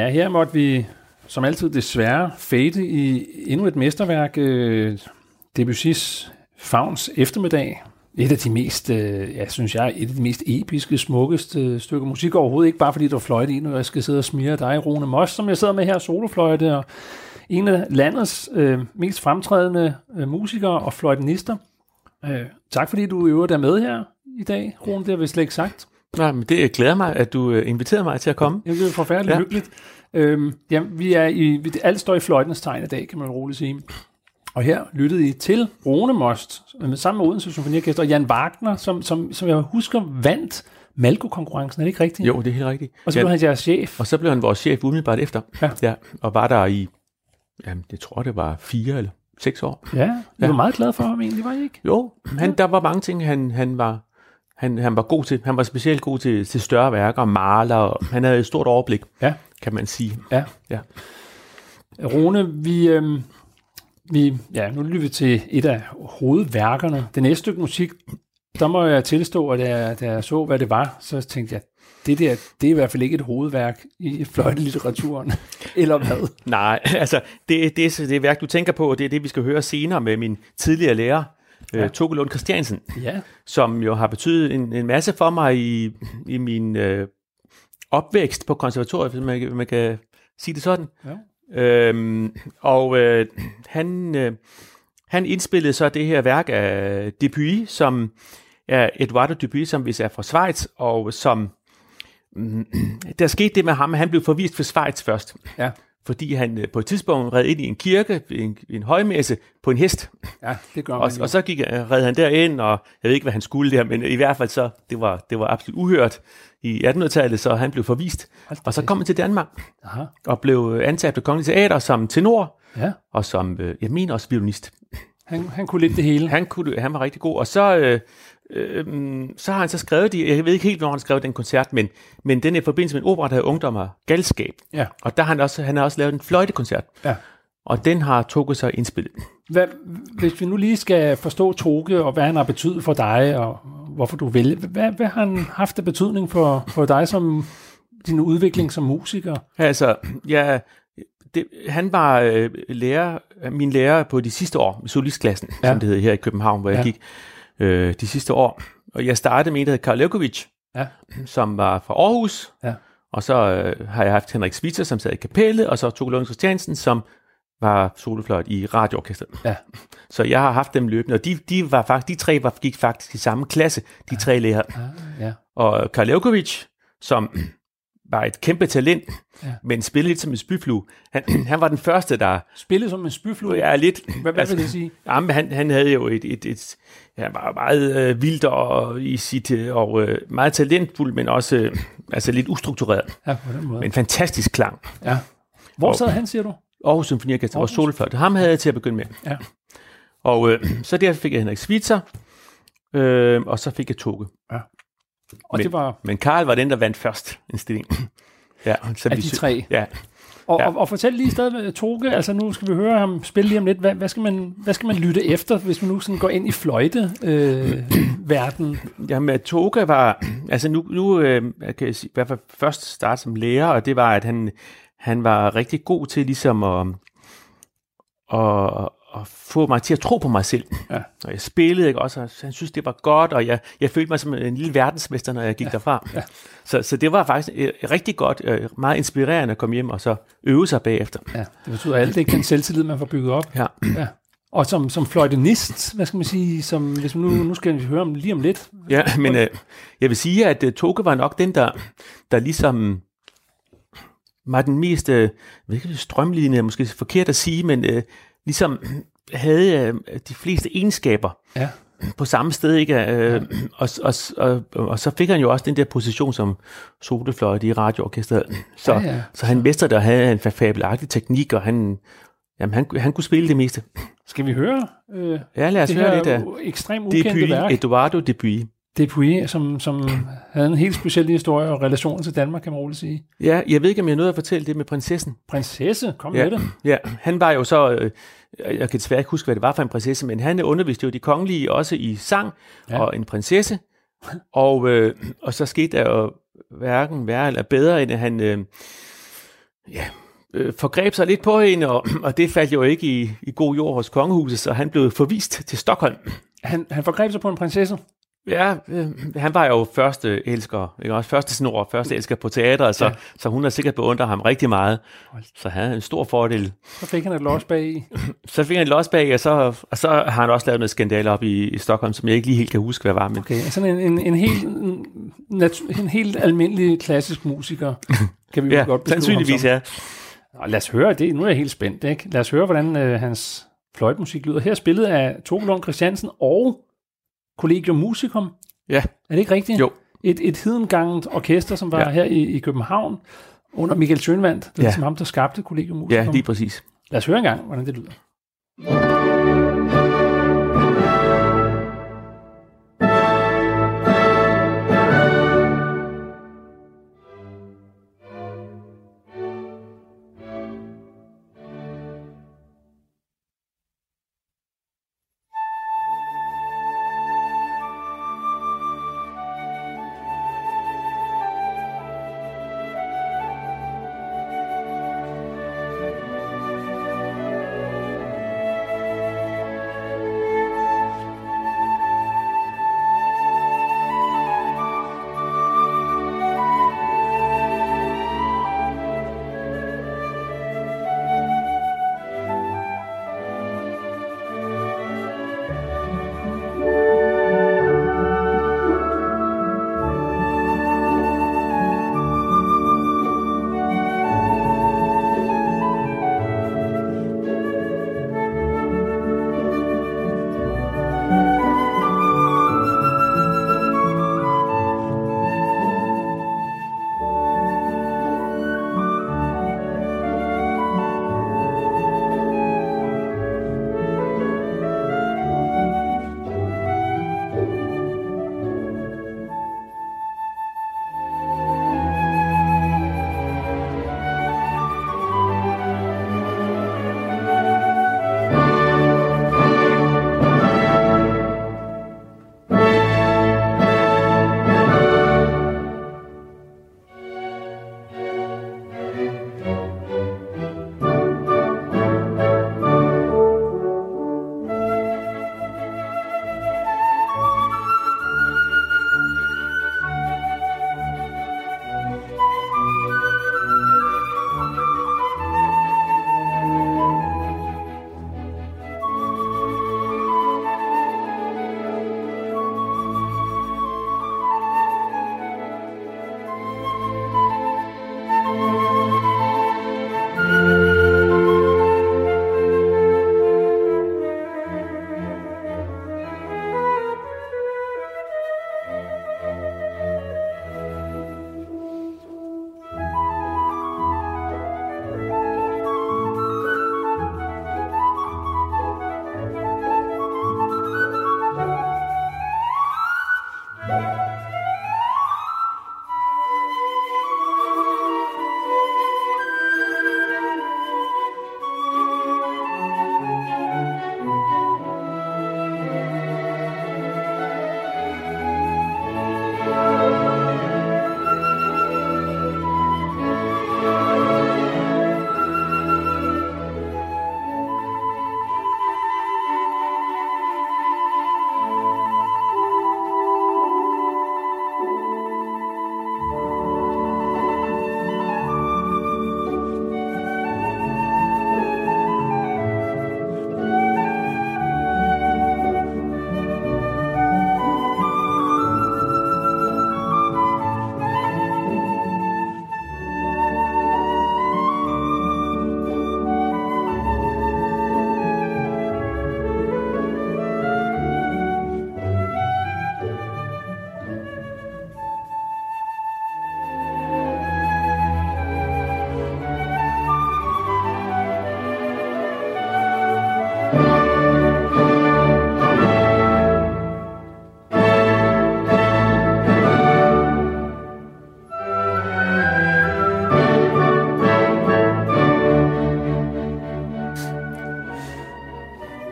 Ja, her måtte vi som altid desværre fade i endnu et mesterværk, øh, Debussy's Fauns eftermiddag. Et af de mest, øh, ja, synes jeg, et af de mest episke, smukkeste øh, stykker musik overhovedet. Ikke bare fordi du fløjte ind, og jeg skal sidde og smire dig, Rune Moss, som jeg sidder med her, solofløjte, og en af landets øh, mest fremtrædende øh, musikere og fløjtenister. Øh, tak fordi du øver der med her i dag, Rune, det har vi slet ikke sagt. Nej, men det glæder mig, at du øh, inviterede mig til at komme. Det er forfærdeligt ja. hyggeligt. Øhm, ja, vi er i, vi, alt står i fløjtens tegn i dag, kan man roligt sige. Og her lyttede I til Rune Most, sammen med Odense Symfoniorkester, og Jan Wagner, som, som, som jeg husker vandt Malko-konkurrencen, er det ikke rigtigt? Jo, det er helt rigtigt. Og så blev ja, han jeres chef. Og så blev han vores chef umiddelbart efter. Ja. ja og var der i, jamen, det tror det var fire eller seks år. Ja, jeg ja. var meget glad for ham egentlig, var I ikke? Jo, han, der var mange ting, han, han var han, han var god til. Han var specielt god til, til større værker, maler, og han havde et stort overblik, ja. kan man sige. Ja. ja. Rune, vi, øh, vi, ja, nu lytter vi til et af hovedværkerne. Det næste stykke musik, der må jeg tilstå, at da jeg, da jeg så, hvad det var, så tænkte jeg, det der, det er i hvert fald ikke et hovedværk i fløjtelitteraturen, eller hvad? Nej, altså, det, det, er det værk, du tænker på, og det er det, vi skal høre senere med min tidligere lærer, ja. øh, Toge Lund Christiansen, ja. som jo har betydet en, en masse for mig i, i min øh, opvækst på konservatoriet, hvis man, man kan sige det sådan. Ja. Øhm, og øh, han, øh, han indspillede så det her værk af Dupuy, som er Eduardo Dupuy, som vi er fra Schweiz, og som mm, der skete det med ham, han blev forvist for Schweiz først. Ja fordi han øh, på et tidspunkt red ind i en kirke, en, en højmesse, på en hest. Ja, det gør man og, og så gik, øh, red han derind, og jeg ved ikke, hvad han skulle der, men i hvert fald så, det var, det var absolut uhørt i 1800-tallet, så han blev forvist. Og så kom han til Danmark, Aha. og blev øh, ansat på Kongelig Teater som tenor, ja. og som, jeg mener også violinist. Han, han kunne lidt det hele. Han, kunne, han var rigtig god, og så... Øh, øh, så har han så skrevet de, jeg ved ikke helt, hvornår han skrev den koncert, men, men den er i forbindelse med en opera, der hedder Ungdom og Galskab. Ja. Og der har han også, han har også lavet en fløjtekoncert. Ja. Og den har Toge så indspillet. Hvad, hvis vi nu lige skal forstå Toge, og hvad han har betydet for dig, og hvorfor du vil, hvad, hvad har han haft af betydning for, for dig som din udvikling som musiker? Altså, ja, det, han var øh, lærer, min lærer på de sidste år, solistklassen, ja. som det hedder her i København, hvor ja. jeg gik øh, de sidste år. Og jeg startede med en, der hed Karl Levkovic, ja. som var fra Aarhus. Ja. Og så øh, har jeg haft Henrik Svitser, som sad i kapellet, og så Toge Lund Christiansen, som var solofløjt i radioorkestret. Ja. Så jeg har haft dem løbende, og de, de, var faktisk, de tre var, gik faktisk i samme klasse, de tre lærere. Ja. Ja. Og Karl Levkovic, som var et kæmpe talent, ja. men spillede lidt som en spyflue. Han, han var den første, der... Spillede som en spyflue? Ja, lidt. Hvad, hvad altså, vil det sige? Jamen, han, han havde jo et, et, et, han var meget øh, vildt og, i sit, øh, og øh, meget talentfuld, men også øh, altså lidt ustruktureret. Ja, på den måde. Men fantastisk klang. Ja. Hvor sad han, siger du? Aarhus Symfoniorkester, vores solfløjt. Ham havde jeg til at begynde med. Ja. Og øh, så der fik jeg Henrik Svitzer, øh, og så fik jeg Toge. Ja. Og men, det var... men Karl var den, der vandt først en stilling. ja, så af vi, de tre? Ja. Og, ja. og, og fortæl lige stadig, Toge, altså nu skal vi høre ham spille lige om lidt. Hvad, hvad, skal, man, hvad skal man lytte efter, hvis man nu sådan går ind i fløjte-verden? Øh, Jamen, Toge var, altså nu, nu øh, kan jeg sige, i hvert fald først starte som lærer, og det var, at han, han var rigtig god til ligesom at, at, at få mig til at tro på mig selv. Ja. Og jeg spillede ikke også, og han synes, det var godt, og jeg, jeg følte mig som en lille verdensmester, når jeg gik ja. derfra. Ja. Så, så det var faktisk øh, rigtig godt, øh, meget inspirerende at komme hjem og så øve sig bagefter. Ja, det betyder alt det den selvtillid, man får bygget op. Ja. ja. Og som, som fløjtenist, hvad skal man sige, som, hvis man nu, nu skal vi høre om lige om lidt. Ja, men øh, jeg vil sige, at uh, Toge var nok den, der, der ligesom var den mest, øh, strømligende, måske forkert at sige, men øh, ligesom havde øh, de fleste egenskaber ja. på samme sted, ikke? Øh, ja. og, og, og, og så fik han jo også den der position som solefløjte i radioorkestret. Så, ja, ja. så han mestrede der havde en fabelagtig teknik, og han, jamen, han, han kunne spille det meste. Skal vi høre øh, ja, lad os det høre lidt af ekstremt ukendte værk? Eduardo Dupuy. Dupuy, som, som havde en helt speciel historie og relation til Danmark, kan man roligt sige. Ja, jeg ved ikke, om jeg nåede at fortælle det med prinsessen. Prinsesse? Kom ja, med det. Ja, han var jo så, øh, jeg kan desværre ikke huske, hvad det var for en prinsesse, men han underviste jo de kongelige også i sang ja. og en prinsesse. Og, øh, og så skete der jo hverken værre eller bedre, end at han... Øh, ja, øh, forgreb sig lidt på hende, og, og det faldt jo ikke i, i god jord hos kongehuset, så han blev forvist til Stockholm. Han, han forgreb sig på en prinsesse? Ja, øh, han var jo første elsker, ikke også? Første snor, første elsker på teatret, så, ja. så hun har sikkert beundret ham rigtig meget. Så han havde en stor fordel. Så fik han et los bag i. så fik han et los bag, og så, og så har han også lavet noget skandale op i, i Stockholm, som jeg ikke lige helt kan huske, hvad var. Men... Okay, sådan en, en, en, helt, en, en helt almindelig klassisk musiker, kan vi ja, godt beskrive sandsynligvis, ja. Nå, lad os høre det. Nu er jeg helt spændt. Ikke? Lad os høre, hvordan øh, hans fløjtmusik lyder. Her er spillet af Tove Lund Christiansen og Collegium Musicum. Ja. Er det ikke rigtigt? Jo. Et, et hedengangent orkester, som var ja. her i, i København, under Michael Schönwandt. Det er ja. ligesom ham, der skabte Collegium Musicum. Ja, lige præcis. Lad os høre en gang, hvordan det lyder.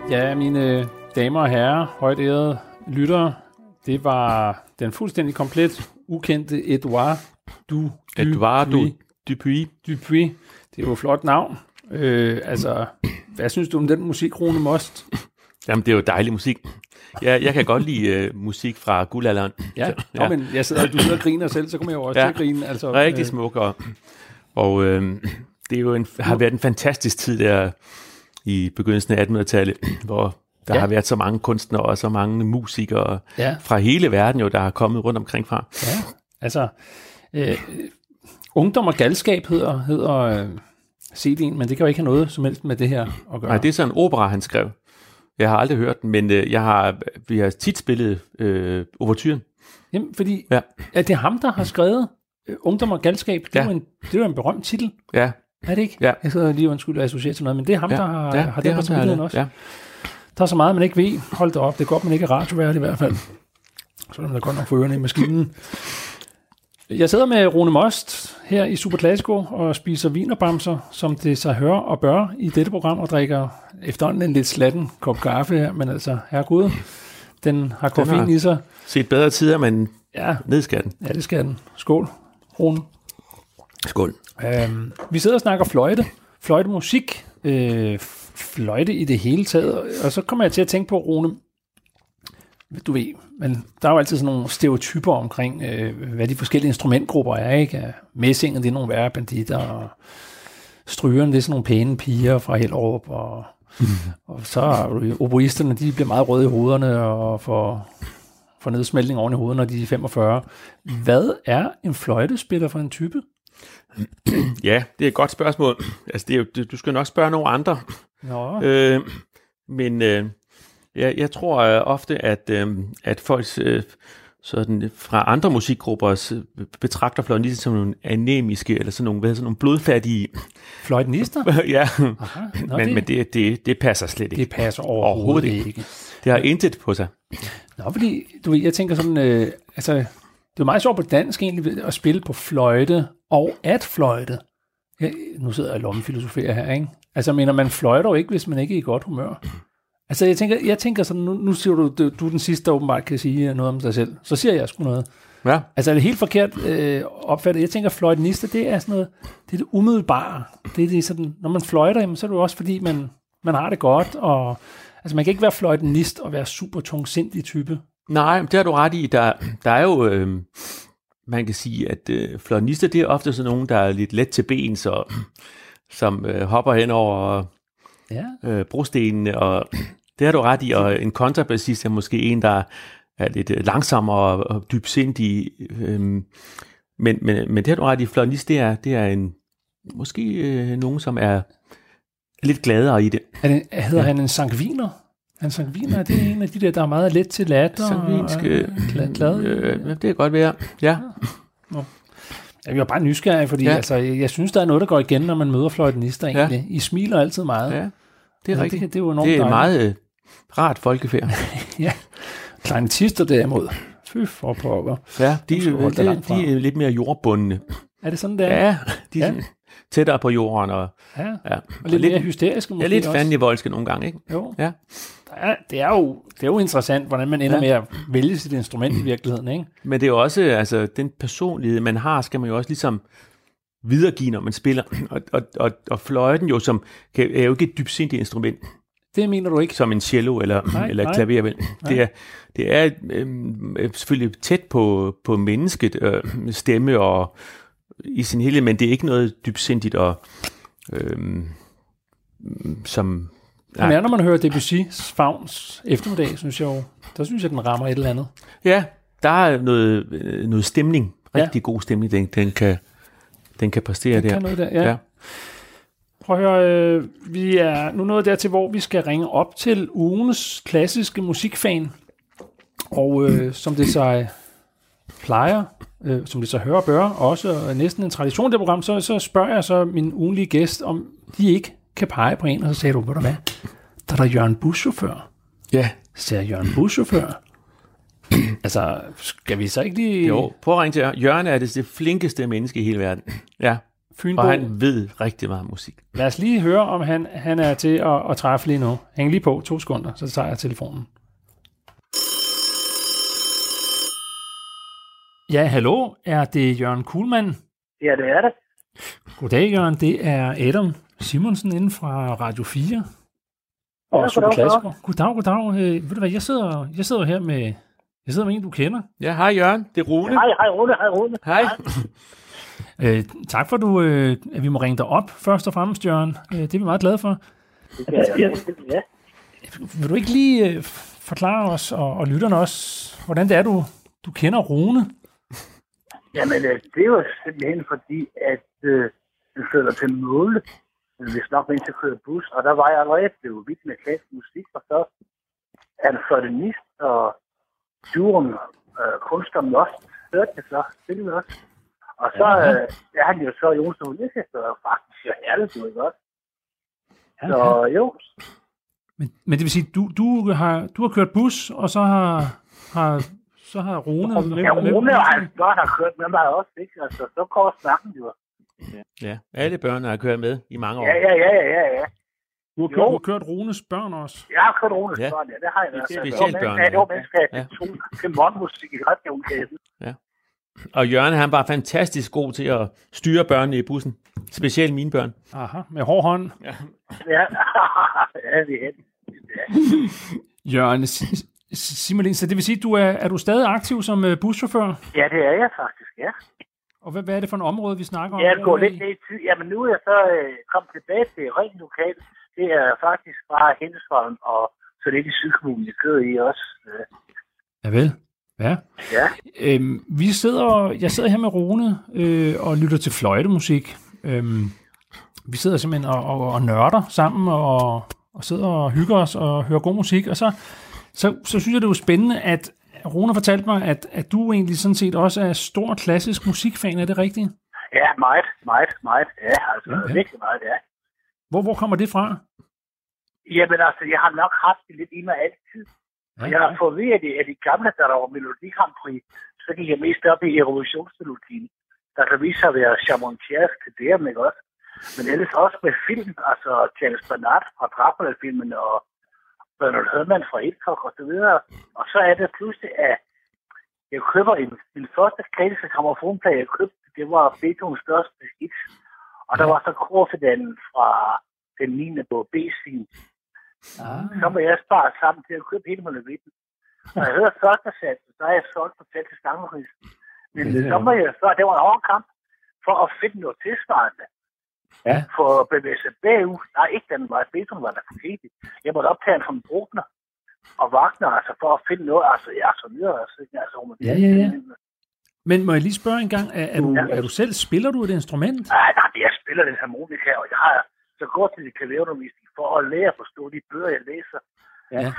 Mine damer og herrer, højt ærede lyttere, det var den fuldstændig komplet ukendte Edouard du Edouard du Dupuy. Dupuy. Det er jo et flot navn. Øh, altså, hvad synes du om den musik, Rune Most? Jamen, det er jo dejlig musik. Jeg, jeg kan godt lide uh, musik fra guldalderen. Ja, så, ja. Nå, men jeg sidder, du sidder og griner selv, så kommer jeg jo også ja. til at grine. Altså, Rigtig øh, smuk, og, og øh, det er jo en, har været en fantastisk tid der i begyndelsen af 1800-tallet, hvor der ja. har været så mange kunstnere og så mange musikere ja. fra hele verden, jo, der har kommet rundt omkring fra. Ja, altså, øh, Ungdom og galskab hedder, hedder øh, CD'en, men det kan jo ikke have noget som helst med det her at gøre. Nej, det er sådan en opera, han skrev. Jeg har aldrig hørt den, men øh, jeg har, vi har tit spillet øh, overturen. Jamen, fordi ja. er det ham, der har skrevet øh, Ungdom og galskab? Det, ja. er jo en, det jo en berømt titel. Ja. Er det ikke? Ja. Jeg sidder lige undskyld at associere til noget, men det er ham, ja. der har, ja, har det, det på ham, også. Ja. Der er så meget, man ikke ved. Hold det op. Det er godt, man ikke er radiovært i hvert fald. Så er man da godt nok få ørerne i maskinen. Jeg sidder med Rune Most her i Super Classico og spiser vinerbamser, som det sig hører og bør i dette program, og drikker efterhånden en lidt slatten kop kaffe her, men altså, herregud, den har koffein i sig. set bedre tider, men ja. ned skal den. Ja, det skal den. Skål, Rune. Skål. Øhm, vi sidder og snakker fløjte, fløjtemusik, øh, fløjte i det hele taget, og så kommer jeg til at tænke på, Rune, du ved, men der er jo altid sådan nogle stereotyper omkring, øh, hvad de forskellige instrumentgrupper er, ikke? Messingen, det er nogle værre banditter, og strygerne, det er sådan nogle pæne piger fra Hellerup, og, mm. og så er oboisterne, de bliver meget røde i hovederne, og får, får nedsmeltning oven i hovedet, når de er 45. Hvad er en fløjtespiller for en type? Ja, det er et godt spørgsmål. Altså, det er jo, du skal nok spørge nogle andre. Nå. Øh, men øh, jeg, jeg tror øh, ofte, at, øh, at folk øh, sådan, fra andre musikgrupper betragter fløjtenister som nogle anemiske, eller sådan nogle, hvad, sådan nogle blodfattige... Fløjtenister? ja, Aha, Nå, men, det, men det, det, det passer slet ikke. Det passer overhovedet, overhovedet ikke. ikke. Det har intet på sig. Nå, fordi du jeg tænker sådan, øh, altså, det er meget sjovt på dansk egentlig at spille på fløjte og at fløjte. Ja, nu sidder jeg og lommefilosoferer her, ikke? Altså, mener man fløjter jo ikke, hvis man ikke er i godt humør. Altså, jeg tænker, jeg tænker sådan, nu, nu siger du, du, du er den sidste, der åbenbart kan sige noget om dig selv. Så siger jeg sgu noget. Ja. Altså, er det helt forkert øh, opfattet? Jeg tænker, fløjtenister, det er sådan noget, det er det umiddelbare. Det er det sådan, når man fløjter, jamen, så er det jo også fordi, man, man har det godt, og altså, man kan ikke være fløjtenist og være super tungsindig type. Nej, det har du ret i. Der, der er jo, øh, man kan sige, at øh, fløjtenister, det er ofte sådan nogen, der er lidt let til ben, så, som øh, hopper hen over ja. øh, brostenene, og det har du ret i, og en kontrabassist er måske en, der er lidt øh, langsommere og dybsindig. Øhm, men, men, men det har du ret i, fløjtenist, det er, det er en, måske øh, nogen, som er lidt gladere i det. Er det hedder ja. han en sangviner? Han sangviner, det er en af de der, der er meget let til latter. Sangvinske, og, glad. Øh, det kan godt være, ja. ja. Jeg er bare nysgerrig, fordi ja. altså, jeg synes, der er noget, der går igen, når man møder fløjtenister egentlig. Ja. I smiler altid meget. Ja, det er ja, rigtigt. Det, det er jo det er meget Rart folkefærd. ja. Kleintister derimod. Fy for pokker. Ja, de, de, de, de er lidt mere jordbundne. Er det sådan, der? Ja, de er ja. tættere på jorden. Og, ja. ja. og lidt, og lidt mere hysteriske måske Ja, lidt fandenivoldske nogle gange, ikke? Jo. Ja. Ja, det er jo, det er jo interessant, hvordan man ender ja. med at vælge sit instrument i virkeligheden, ikke? Men det er jo også, altså, den personlighed, man har, skal man jo også ligesom videregive, når man spiller. Og, og, og, og fløjten jo, som er jo ikke et dybsindigt instrument. Det mener du ikke? Som en cello eller, nej, eller klaver. Vel. Det er, det er øh, selvfølgelig tæt på, på mennesket øh, stemme og i sin helhed, men det er ikke noget dybsindigt og øh, som... Men når man hører Debussy's Fagns eftermiddag, synes jeg jo, der synes jeg, den rammer et eller andet. Ja, der er noget, øh, noget stemning, rigtig ja. god stemning, den, den, kan, den kan præstere den der. Kan noget der, ja. ja. Prøv at høre, øh, vi er nu nået dertil, hvor vi skal ringe op til ugens klassiske musikfan. Og øh, som det så plejer, øh, som det så hører bør, også næsten en tradition det program, så, så spørger jeg så min ugenlige gæst, om de ikke kan pege på en, og så sagde du, ved du hvad, der er der Jørgen Buschauffør. Ja. Så jeg Jørgen Buschauffør. altså, skal vi så ikke lige... Jo, prøv at ringe til Jørgen er det, det flinkeste menneske i hele verden. Ja. Fynbo. Og han ved rigtig meget musik. Lad os lige høre, om han, han er til at, at træffe lige nu. Hæng lige på to sekunder, så tager jeg telefonen. Ja, hallo. Er det Jørgen Kuhlmann? Ja, det er det. Goddag, Jørgen. Det er Adam Simonsen inden fra Radio 4. Og ja, Super Klassiker. Goddag, goddag. Øh, ved du hvad, jeg sidder, jeg sidder her med, jeg sidder med en, du kender. Ja, hej Jørgen. Det er Rune. Ja, hej, hej Rune. Hej Rune. Hej. øh, tak for, du, øh, at vi må ringe dig op, først og fremmest, Jørgen. Øh, det er vi meget glade for. Ja, ja, ja. Vil du ikke lige øh, forklare os og, og lytterne også, hvordan det er, du, du kender Rune? Jamen, øh, det er jo simpelthen fordi, at øh, vi flytter til Måle, hvis nok mens jeg kørte bus, og der var jeg allerede blevet vidt med klassisk musik, og så er en fløjtenist og duren øh, kunstner Most, hørte jeg så, spillede også. Og så ja, øh, er han jo så Jons Universitet, og faktisk jo herligt, jo ikke også? Ja, så jo. Men, men det vil sige, du, du, har, du har kørt bus, og så har, har så har Rune... Ja, Rune og hans børn har kørt med mig også, ikke? Altså, så går snakken jo. Ja, alle børn har kørt med i mange år. Ja, ja, ja, ja, ja. Du har, kørt, du har kørt Runes børn også? Jeg har kørt Runes ja. børn, ja. Det har jeg. Det er specielt børn. Ja, det var mennesker, ja. til morgenmusik i radioen, Ja. Og Jørgen, han var fantastisk god til at styre børnene i bussen. Specielt mine børn. Aha, med hård hånd. Ja, ja, ja det er det. Jørgen, Simon så det vil sige, du er, er du stadig aktiv som uh, buschauffør? Ja, det er jeg faktisk, ja. Og hvad, hvad er det for et område, vi snakker om? Jeg går lidt ned i tid. Jamen nu er jeg så øh, kommet tilbage til rent lokal. Det er faktisk bare Hindesholm og så lidt i Sydkommunen, jeg kører i også. Øh. Ja vel. Ja. ja. Øhm, vi sidder, jeg sidder her med Rune øh, og lytter til fløjtemusik. Øhm, vi sidder simpelthen og, og, og nørder sammen og, og sidder og hygger os og hører god musik. Og så, så, så synes jeg, det er jo spændende, at Rune fortalte mig, at, at du egentlig sådan set også er stor klassisk musikfan. Er det rigtigt? Ja, meget, meget, meget. Ja, altså okay. virkelig meget, ja. Hvor, hvor kommer det fra? Jamen altså, jeg har nok haft det lidt i mig altid. Ja, jeg har fået ved, at de, at de gamle, der var Melodi Grand Prix, så gik jeg mest op i Eurovisionsmelodien. Der kan vise sig at være Chamontiers til det, ikke også? Men ellers også med film, altså Charles Bernard fra Dracula-filmen og Bernard Herrmann fra Hitchcock og så videre. Og så er det pludselig, at jeg køber en, min første kritiske gramofonplade, jeg købte, det var Beethovens største hits. Og der var så korfedalen fra den 9. på B-sin. Ah. Så må jeg spare sammen til at købe hele monolitten. Når jeg hører første sats, så er jeg solgt på til Stangeris. Men ja, så må jeg så, det var en hård kamp for at finde noget tilsvarende. Ja. For bevæge sig bagud. Nej, ikke den var Beethoven var der forkert. Jeg måtte optage en fra Bruckner og Wagner, altså for at finde noget, altså ja, så videre. Altså, altså, ja, ja, ja. Men må jeg lige spørge en gang, er, er, du, ja. er du selv, spiller du et instrument? Nej, nej, jeg spiller det harmonika, og jeg har så godt til klaverundervisning for at lære at forstå de bøger, jeg læser. Ja, ja.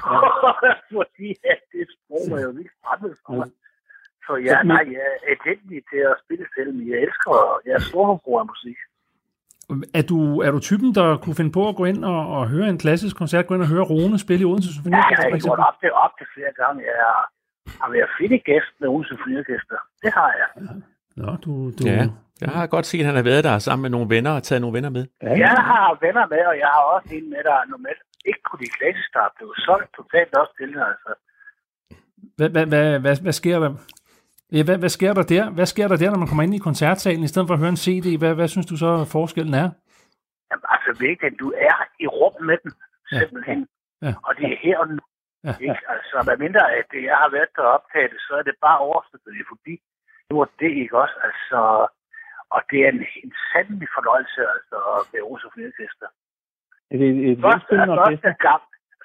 Fordi at det sprog er jo vildt fremmed for mig. Så ja, nej, jeg er elendig til at spille selv, men jeg elsker, jeg er stor af musik. Er du, er du typen, der kunne finde på at gå ind og, og høre en klassisk koncert, gå ind og høre Rune spille i Odense Symfoni? Ja, jeg har gjort op til, op til flere gange. Jeg har været fedt gæst med Odense Symfoniorkester. Det har jeg. Ja. Nå, du, du... Ja, jeg har godt set, at han har været der sammen med nogle venner og taget nogle venner med. Ja, jeg har venner med, og jeg har også en med, der er normalt ikke på de klassiske, der er blevet solgt totalt også til. Altså. Hvad, hvad, hvad, hvad, hvad sker der? Ja, hvad, hvad, sker der der? Hvad sker der der, når man kommer ind i koncertsalen, i stedet for at høre en CD? Hvad, hvad synes du så, forskellen er? Jamen, altså vigtigt, du er i rum med den, simpelthen. Ja. Ja. Og det er her og nu. Ja. Ikke? Altså, hvad mindre at jeg har været der optaget så er det bare overstået det fordi det var det ikke også. Altså, og det er en, en sandelig fornøjelse altså, at være Ose Fyrkester. Er det et første, første gang,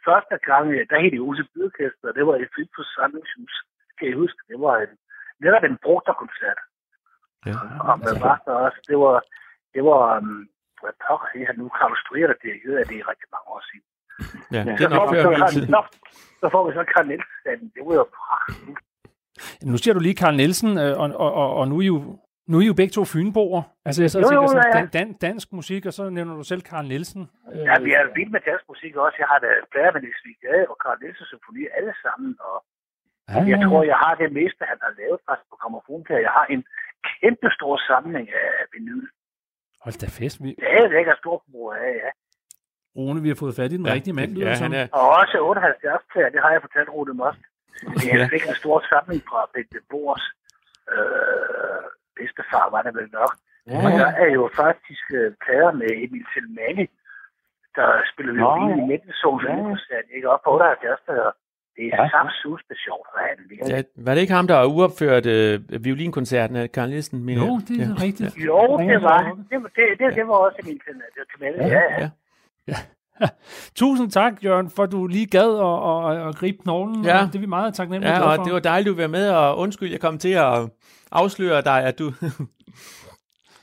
første gang, der hed det Ose Fyrkester, det var et fint forsamlingshus. Kan jeg huske, det var en, netop en brugterkoncert. Ja, og med altså. også, det var, det var, um, hvad pokker det her nu, Carlos Strier, der dirigerede det i rigtig mange år siden. Ja, det er nok før min tid. Så, får vi så Karl Nielsen, det var jo pragtfuldt. Nu siger du lige Karl Nielsen, øh, og, og, og, og nu er I jo nu er I jo begge to fynboer. Altså, jeg så jo, tænker sådan, ja, ja. Dan, dansk musik, og så nævner du selv Karl Nielsen. Ja, vi er vildt med dansk musik også. Jeg har da plader med Niels og Karl Nielsen Symfoni alle sammen, og Ja, jeg tror, jeg har det meste, han har lavet faktisk på gramofonplader. Jeg har en kæmpe stor samling af vinyl. Hold da fest. Vi... Ja, det er stor forbrug af, ja. Rune, vi har fået fat i den ja, rigtige mand. Ja, han er... Og også 78 plader, det har jeg fortalt Rune Most. Det er ja. en stor samling fra Bente Bors øh, bedstefar, var det vel nok. Ja. Og der er jo faktisk uh, plader med Emil Selmani, der spiller violin i Midtensons ja. ikke? Op på 78, der det er ja. samt sjovt for han. Ja, var det ikke ham, der har uopført øh, violinkoncerten af Carl Nielsen? Jo, det er ja. rigtigt. Jo, det var det. Var, det, det, det var også min kanal. Ja, ja. ja. ja. Tusind tak, Jørgen, for du lige gad at, at, at gribe knoglen. Ja. Det er vi meget taknemmelige ja, og for. det var dejligt, at du var med, og undskyld, jeg kom til at afsløre dig, at du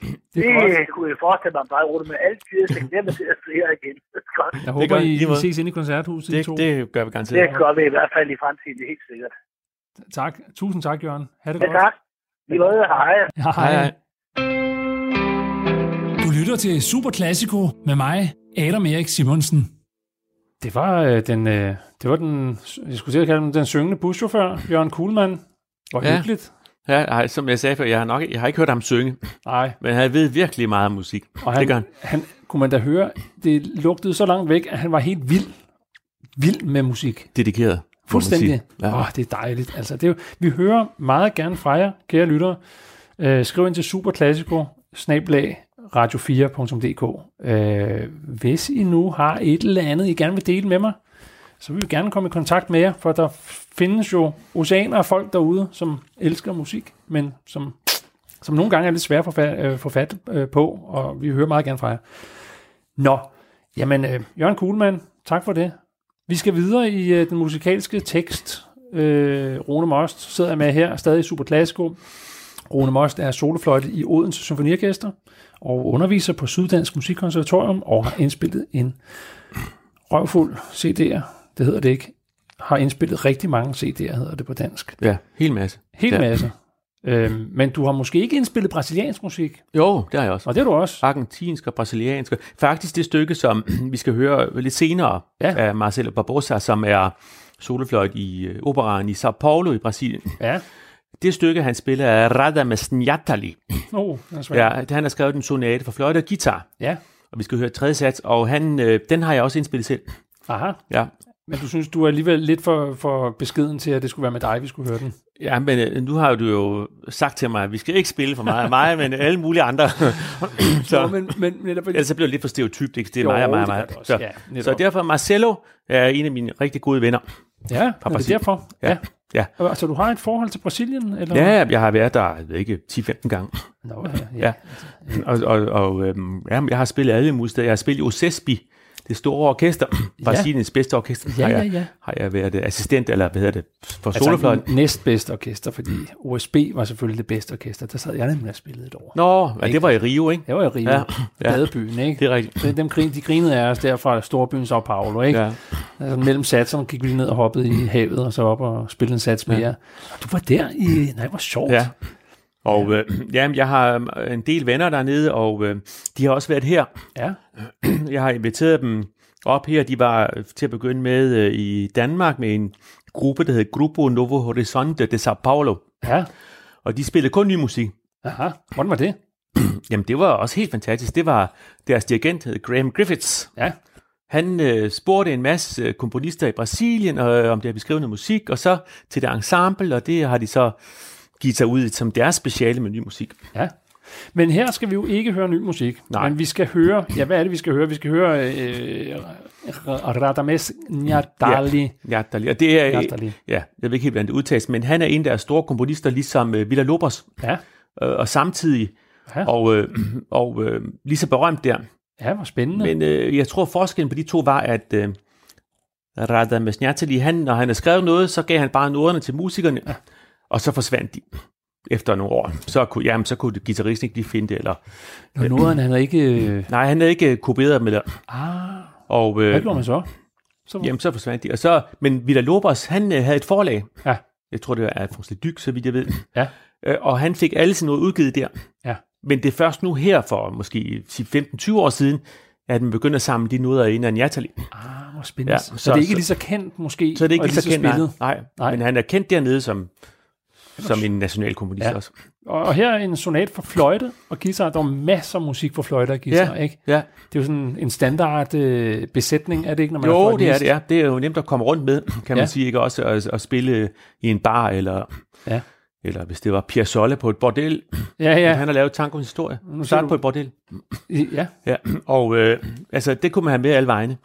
Det, det kunne jeg forestille mig bare rundt med altid, så glemmer det at flere igen. Godt. Jeg håber, det I, I ses ind i koncerthuset. Det, det gør vi garanteret. Det gør vi i hvert fald i fremtiden, det er helt sikkert. Tak. Tusind tak, Jørgen. Ha' det ja, godt. tak. Vi var hej. Hej. hej. Du lytter til Super Classico med mig, Adam Erik Simonsen. Det var øh, den, øh, det var den, jeg skulle sige at kalde den, den syngende buschauffør, Jørgen Kuhlmann. Hvor ja. hyggeligt. Ja, ej, som jeg sagde før, jeg har, nok, jeg har ikke hørt ham synge. Nej. Men han ved virkelig meget om musik. Og han, det gør han. han. kunne man da høre, det lugtede så langt væk, at han var helt vild. Vild med musik. Dedikeret. Fuldstændig. Åh, ja. oh, det er dejligt. Altså, det er jo, vi hører meget gerne fra jer, kære lyttere. Uh, skriv ind til Superklassiko, snablag, radio4.dk. Uh, hvis I nu har et eller andet, I gerne vil dele med mig, så vil vi gerne komme i kontakt med jer, for der findes jo oceaner af folk derude, som elsker musik, men som, som nogle gange er lidt svære at øh, få fat, få fat på, og vi hører meget gerne fra jer. Nå, jamen øh, Jørgen Kuhlmann, tak for det. Vi skal videre i øh, den musikalske tekst. Øh, Rune Most sidder med her, stadig super klassiko. Rune Most er solofløjte i Odense Symfoniorkester og underviser på Syddansk Musikkonservatorium og har indspillet en røvfuld CD'er det hedder det ikke, har indspillet rigtig mange CD'er, hedder det på dansk. Ja, helt masse. Helt ja. masse. Øhm, men du har måske ikke indspillet brasiliansk musik? Jo, det har jeg også. Og det har du også? Argentinsk og brasiliansk. Faktisk det stykke, som vi skal høre lidt senere ja. af Marcelo Barbosa, som er solofløjt i uh, operaen i Sao Paulo i Brasilien. Ja. Det stykke, han spiller, er Radames Njatali. Oh, ja, han har skrevet en sonate for fløjte og guitar. Ja. Og vi skal høre tredje sats, og han, øh, den har jeg også indspillet selv. Aha. Ja, men du synes, du er alligevel lidt for, for beskeden til, at det skulle være med dig, vi skulle høre den? Ja, men øh, nu har du jo sagt til mig, at vi skal ikke spille for meget af mig, men alle mulige andre. så, jo, men, men, netop, ellers så bliver det lidt for stereotypt, ikke? Det er jo, mig og mig og mig. Så, ja, så derfor, Marcelo er en af mine rigtig gode venner. Ja, er det derfor? Ja. ja. Ja. Altså, du har et forhold til Brasilien? Eller? Ja, jeg har været der, jeg ved ikke, 10-15 gange. Nå, ja. ja. Og, og, og øhm, ja, jeg har spillet alle mulige steder. Jeg har spillet i Osespi, det store orkester, Brasiliens ja. bedste orkester, ja, har, jeg, ja, ja. har jeg været assistent, eller hvad hedder det, for altså, solofløjten. næstbedste orkester, fordi OSB var selvfølgelig det bedste orkester. Der sad jeg nemlig og spillede et år. Nå, ja, det var i Rio, ikke? Det var i Rio, ja. Badebyen, ikke? Det er rigtigt. Dem, de grinede af os der fra storbyen Sao Paulo, ikke? Ja. Altså, mellem satserne gik vi ned og hoppede i havet, og så op og spillede en sats mere. Ja. Du var der i, nej, hvor sjovt. Ja. Og øh, ja, jeg har øh, en del venner dernede, og øh, de har også været her. Ja. Jeg har inviteret dem op her. De var til at begynde med øh, i Danmark med en gruppe, der hed Grupo Novo Horizonte de Sao Paulo. Ja. Og de spillede kun ny musik. Aha, hvordan var det? Jamen, det var også helt fantastisk. Det var deres dirigent, Graham Griffiths. Ja. Han øh, spurgte en masse øh, komponister i Brasilien, øh, om de havde beskrevet noget musik, og så til det ensemble, og det har de så givet sig ud som deres speciale med ny musik. Ja. Men her skal vi jo ikke høre ny musik, Nej. men vi skal høre, ja, hvad er det, vi skal høre? Vi skal høre øh, Radames Njardali. Ja, Njardali. Og det er, Njardali. ja, jeg ved ikke helt, hvordan det udtales, men han er en der er store komponister, ligesom øh, Villa Lobos. Ja. Øh, og samtidig, ja. og, øh, og øh, lige så berømt der. Ja, hvor spændende. Men øh, jeg tror, forskellen på de to var, at øh, Radames Njardali, han, når han havde skrevet noget, så gav han bare noderne til musikerne, ja. Og så forsvandt de efter nogle år, så kunne, jamen, så kunne guitaristen ikke lige finde det. Eller, Nå, Norden, han havde ikke... Øh, Nej, han havde ikke kopieret dem. Eller, ah, og, øh, hvad gjorde man så? så? Jamen, så forsvandt de. Og så, men Villa Lobos, han øh, havde et forlag. Ja. Jeg tror, det var Alfons Ledyc, så vidt jeg ved. Ja. Øh, og han fik alle sine noget udgivet der. Ja. Men det er først nu her, for måske 15-20 år siden, at man begynder at samle de noder ind af Njatali. Ah, hvor spændende. Ja, så, så det er ikke lige så kendt måske? Så det er ikke lige så kendt, nej, nej, nej. Men han er kendt dernede som som en national komponist ja. også. Og her er en sonat for fløjte og guitar. Der er masser af musik for fløjte og guitar, ja. ikke? Ja. Det er jo sådan en standard øh, besætning, er det ikke, når man jo, er det er det, ja. Det er jo nemt at komme rundt med, kan man ja. sige, ikke? Også at, at spille i en bar, eller... Ja. eller hvis det var Pierre på et bordel. Ja, ja. Han har lavet tangoens historie. Nu Start du... på et bordel. Ja. ja. Og øh, altså, det kunne man have med alle vegne.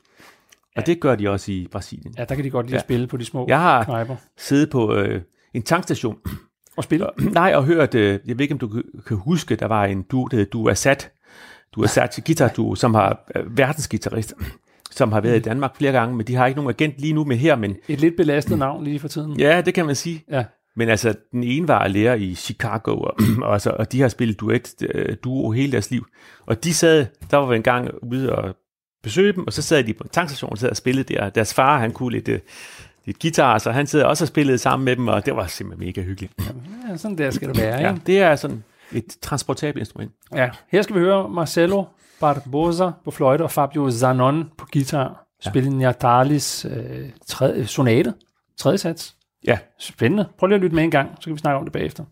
Og ja. det gør de også i Brasilien. Ja, der kan de godt lide ja. at spille på de små Jeg har knejper. siddet på øh, en tankstation. Og spille? Nej, og hørt, øh, jeg ved ikke, om du kan huske, der var en du, der du er sat, du er sat til guitar, du, som har øh, verdensgitarrist som har været i Danmark flere gange, men de har ikke nogen agent lige nu med her. Men... Et lidt belastet navn lige for tiden. Ja, det kan man sige. Ja. Men altså, den ene var at lære i Chicago, og, og, altså, og de har spillet duet, øh, duo hele deres liv. Og de sad, der var vi en gang ude og besøge dem, og så sad de på en tankstation og sad og spillede der. Deres far, han kunne lidt, lidt guitar, så han sad også og spillede sammen med dem, og det var simpelthen mega hyggeligt. Ja, sådan der skal det være, ikke? Ja, det er sådan et transportabelt instrument. Ja, her skal vi høre Marcelo Barbosa på fløjte og Fabio Zanon på guitar spille ja. Niatalis øh, tredje, sonate, tredje sats. Ja. Spændende. Prøv lige at lytte med en gang, så kan vi snakke om det bagefter.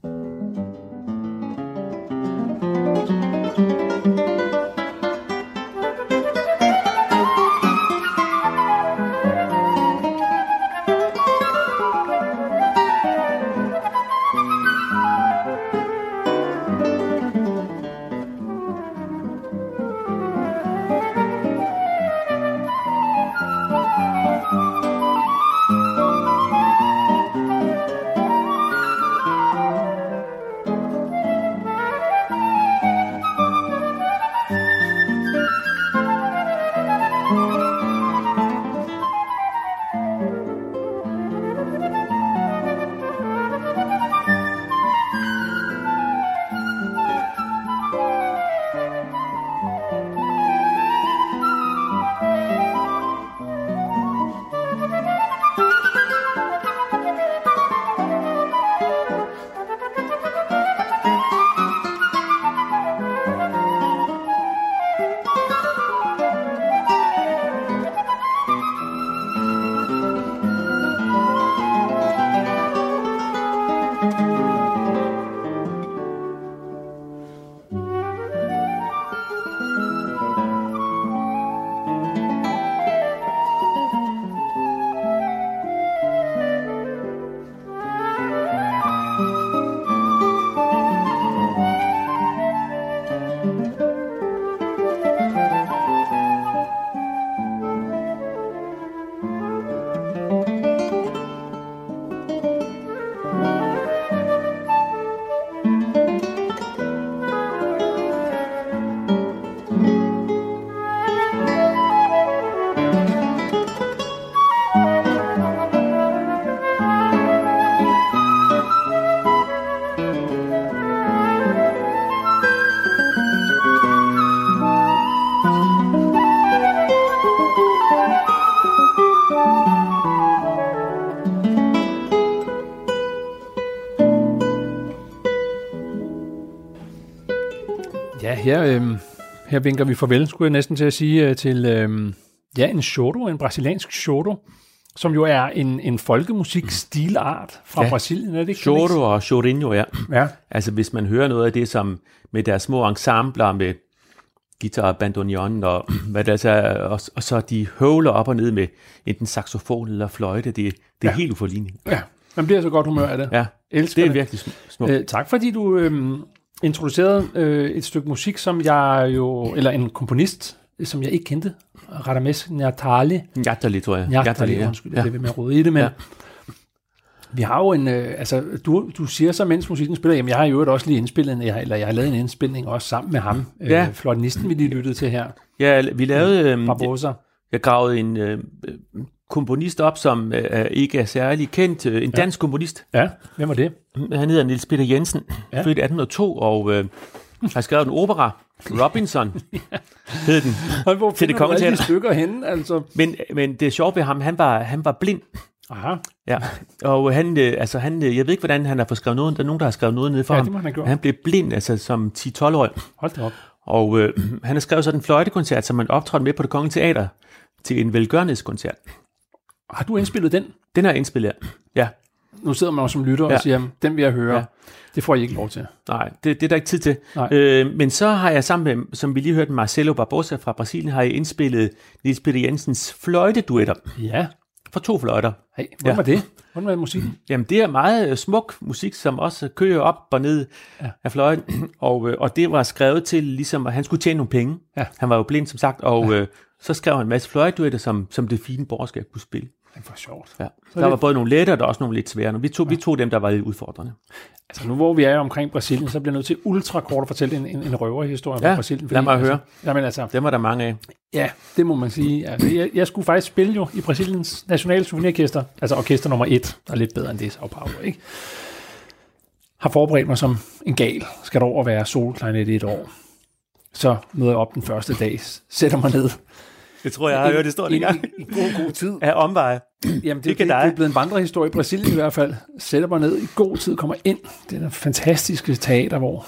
Her vinker vi farvel, skulle jeg næsten til at sige, øh, til øh, ja, en choro, en brasiliansk choro, som jo er en, en folkemusik-stilart fra ja. Brasilien, er det ikke? Choro og chorinho, ja. ja. Altså hvis man hører noget af det, som med deres små ensembler med guitar, bandoneon og hvad det er, og, og så de høvler op og ned med enten saxofon eller fløjte, det, det er ja. helt uforligneligt. Ja, man bliver så godt humør af det. Ja, Elsker det er virkelig smukt. Øh, tak fordi du øh, introduceret øh, et stykke musik, som jeg jo, eller en komponist, som jeg ikke kendte, Radames Natali. Natali, tror jeg. Natali, ja. undskyld, ja. det vil med at rode i det, men ja. vi har jo en, øh, altså du, du siger så, mens musikken spiller, jamen jeg har jo også lige indspillet, en, jeg, eller jeg har lavet en indspilning også sammen med ham, øh, ja. fløjtenisten, vi lige lyttede til her. Ja, vi lavede... Øh, Barbosa. Jeg, jeg gravede en øh, komponist op, som øh, ikke er særlig kendt. Øh, en ja. dansk komponist. Ja, hvem var det? Han hedder Niels Peter Jensen, ja. født 1802, og øh, har skrevet en opera. Robinson ja. hed den. Og hvor til det kongeteater. de stykker henne? Altså? Men, men det sjovt ved ham, han var, han var blind. Aha. Ja, og han, øh, altså han, øh, jeg ved ikke, hvordan han har fået skrevet noget, der er nogen, der har skrevet noget ned for ja, ham. Det han, han blev blind, altså som 10-12-årig. Hold da op. Og øh, han har skrevet sådan en fløjtekoncert, som man optrådte med på det kongelige teater til en velgørenhedskoncert. Har du indspillet den? Den har jeg indspillet, ja. Nu sidder man jo som lytter ja. og siger, den vil jeg høre. Ja. Det får I ikke lov til. Nej, det, det er der ikke tid til. Øh, men så har jeg sammen med, som vi lige hørte, Marcelo Barbosa fra Brasilien, har jeg indspillet Niels Peter Jensens fløjteduetter. Ja. for to fløjter. Hey, hvordan ja. var det? Hvordan var musikken? Jamen, det er meget øh, smuk musik, som også kører op og ned ja. af fløjten, og, øh, og det var skrevet til, ligesom, at han skulle tjene nogle penge. Ja. Han var jo blind, som sagt, og ja. Så skrev han en masse fløjtduetter, som, som det fine borgerskab kunne spille. Det var sjovt. Ja. Så der det... var både nogle lette, og der også nogle lidt svære. Vi tog, ja. vi tog dem, der var lidt udfordrende. Altså nu hvor vi er omkring Brasilien, så bliver jeg nødt til ultra kort at fortælle en, en, en røverhistorie ja, fra Brasilien. Fordi, lad mig altså, høre. Jamen altså, dem var der mange af. Ja, det må man sige. Altså, jeg, jeg skulle faktisk spille jo i Brasiliens nationale souvenirorkester, altså orkester nummer et, der er lidt bedre end det, Sao Paulo, ikke? Har forberedt mig som en gal. Skal der over være solklarinet i et år. Så møder jeg op den første dag, sætter mig ned, det tror jeg, jeg har hørt historien en gang. I, god, god tid. Af omveje. Jamen, det, det, det, det er blevet en vandrehistorie i Brasilien i hvert fald. Sætter mig ned i god tid, kommer ind. Det er en fantastiske teater, hvor